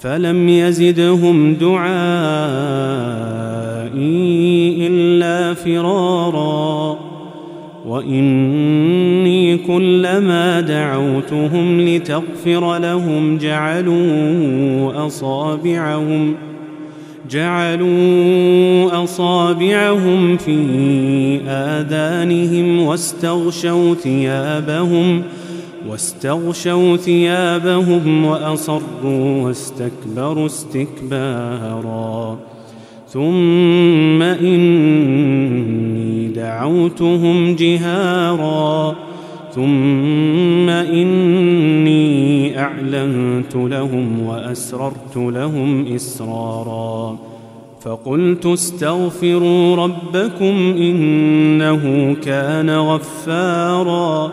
فلم يزدهم دعائي إلا فرارا. وإني كلما دعوتهم لتغفر لهم جعلوا أصابعهم جعلوا أصابعهم في آذانهم واستغشوا ثيابهم ۖ واستغشوا ثيابهم وأصروا واستكبروا استكبارا. ثم إني دعوتهم جهارا. ثم إني أعلنت لهم وأسررت لهم إسرارا. فقلت استغفروا ربكم إنه كان غفارا.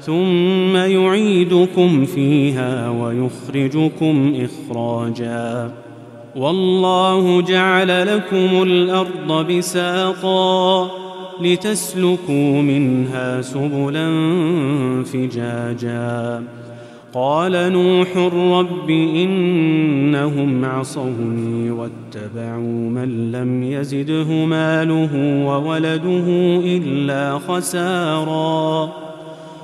ثم يعيدكم فيها ويخرجكم إخراجا. والله جعل لكم الأرض بساطا لتسلكوا منها سبلا فجاجا. قال نوح رب إنهم عصوني واتبعوا من لم يزده ماله وولده إلا خسارا.